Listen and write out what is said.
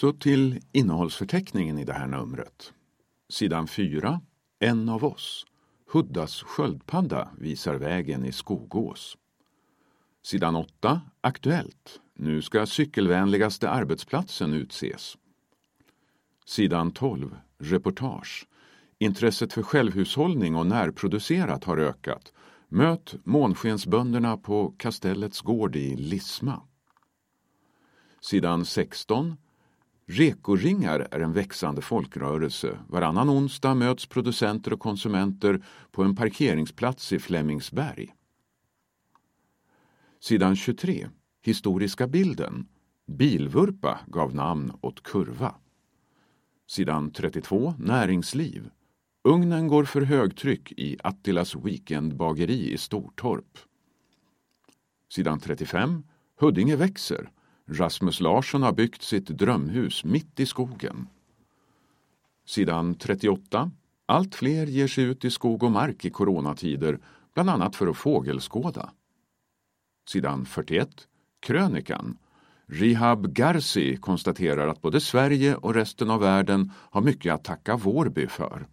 Så till innehållsförteckningen i det här numret. Sidan 4. En av oss. Huddas sköldpadda visar vägen i Skogås. Sidan 8. Aktuellt. Nu ska cykelvänligaste arbetsplatsen utses. Sidan 12. Reportage. Intresset för självhushållning och närproducerat har ökat. Möt månskensbönderna på Kastellets gård i Lisma. Sidan 16. Rekoringar är en växande folkrörelse. Varannan onsdag möts producenter och konsumenter på en parkeringsplats i Flemingsberg. Sidan 23. Historiska bilden. Bilvurpa gav namn åt kurva. Sidan 32. Näringsliv. Ugnen går för högtryck i Attilas weekendbageri i Stortorp. Sidan 35. Huddinge växer. Rasmus Larsson har byggt sitt drömhus mitt i skogen. Sidan 38. Allt fler ger sig ut i skog och mark i coronatider, bland annat för att fågelskåda. Sidan 41. Krönikan. Rihab Garci konstaterar att både Sverige och resten av världen har mycket att tacka Vårby för.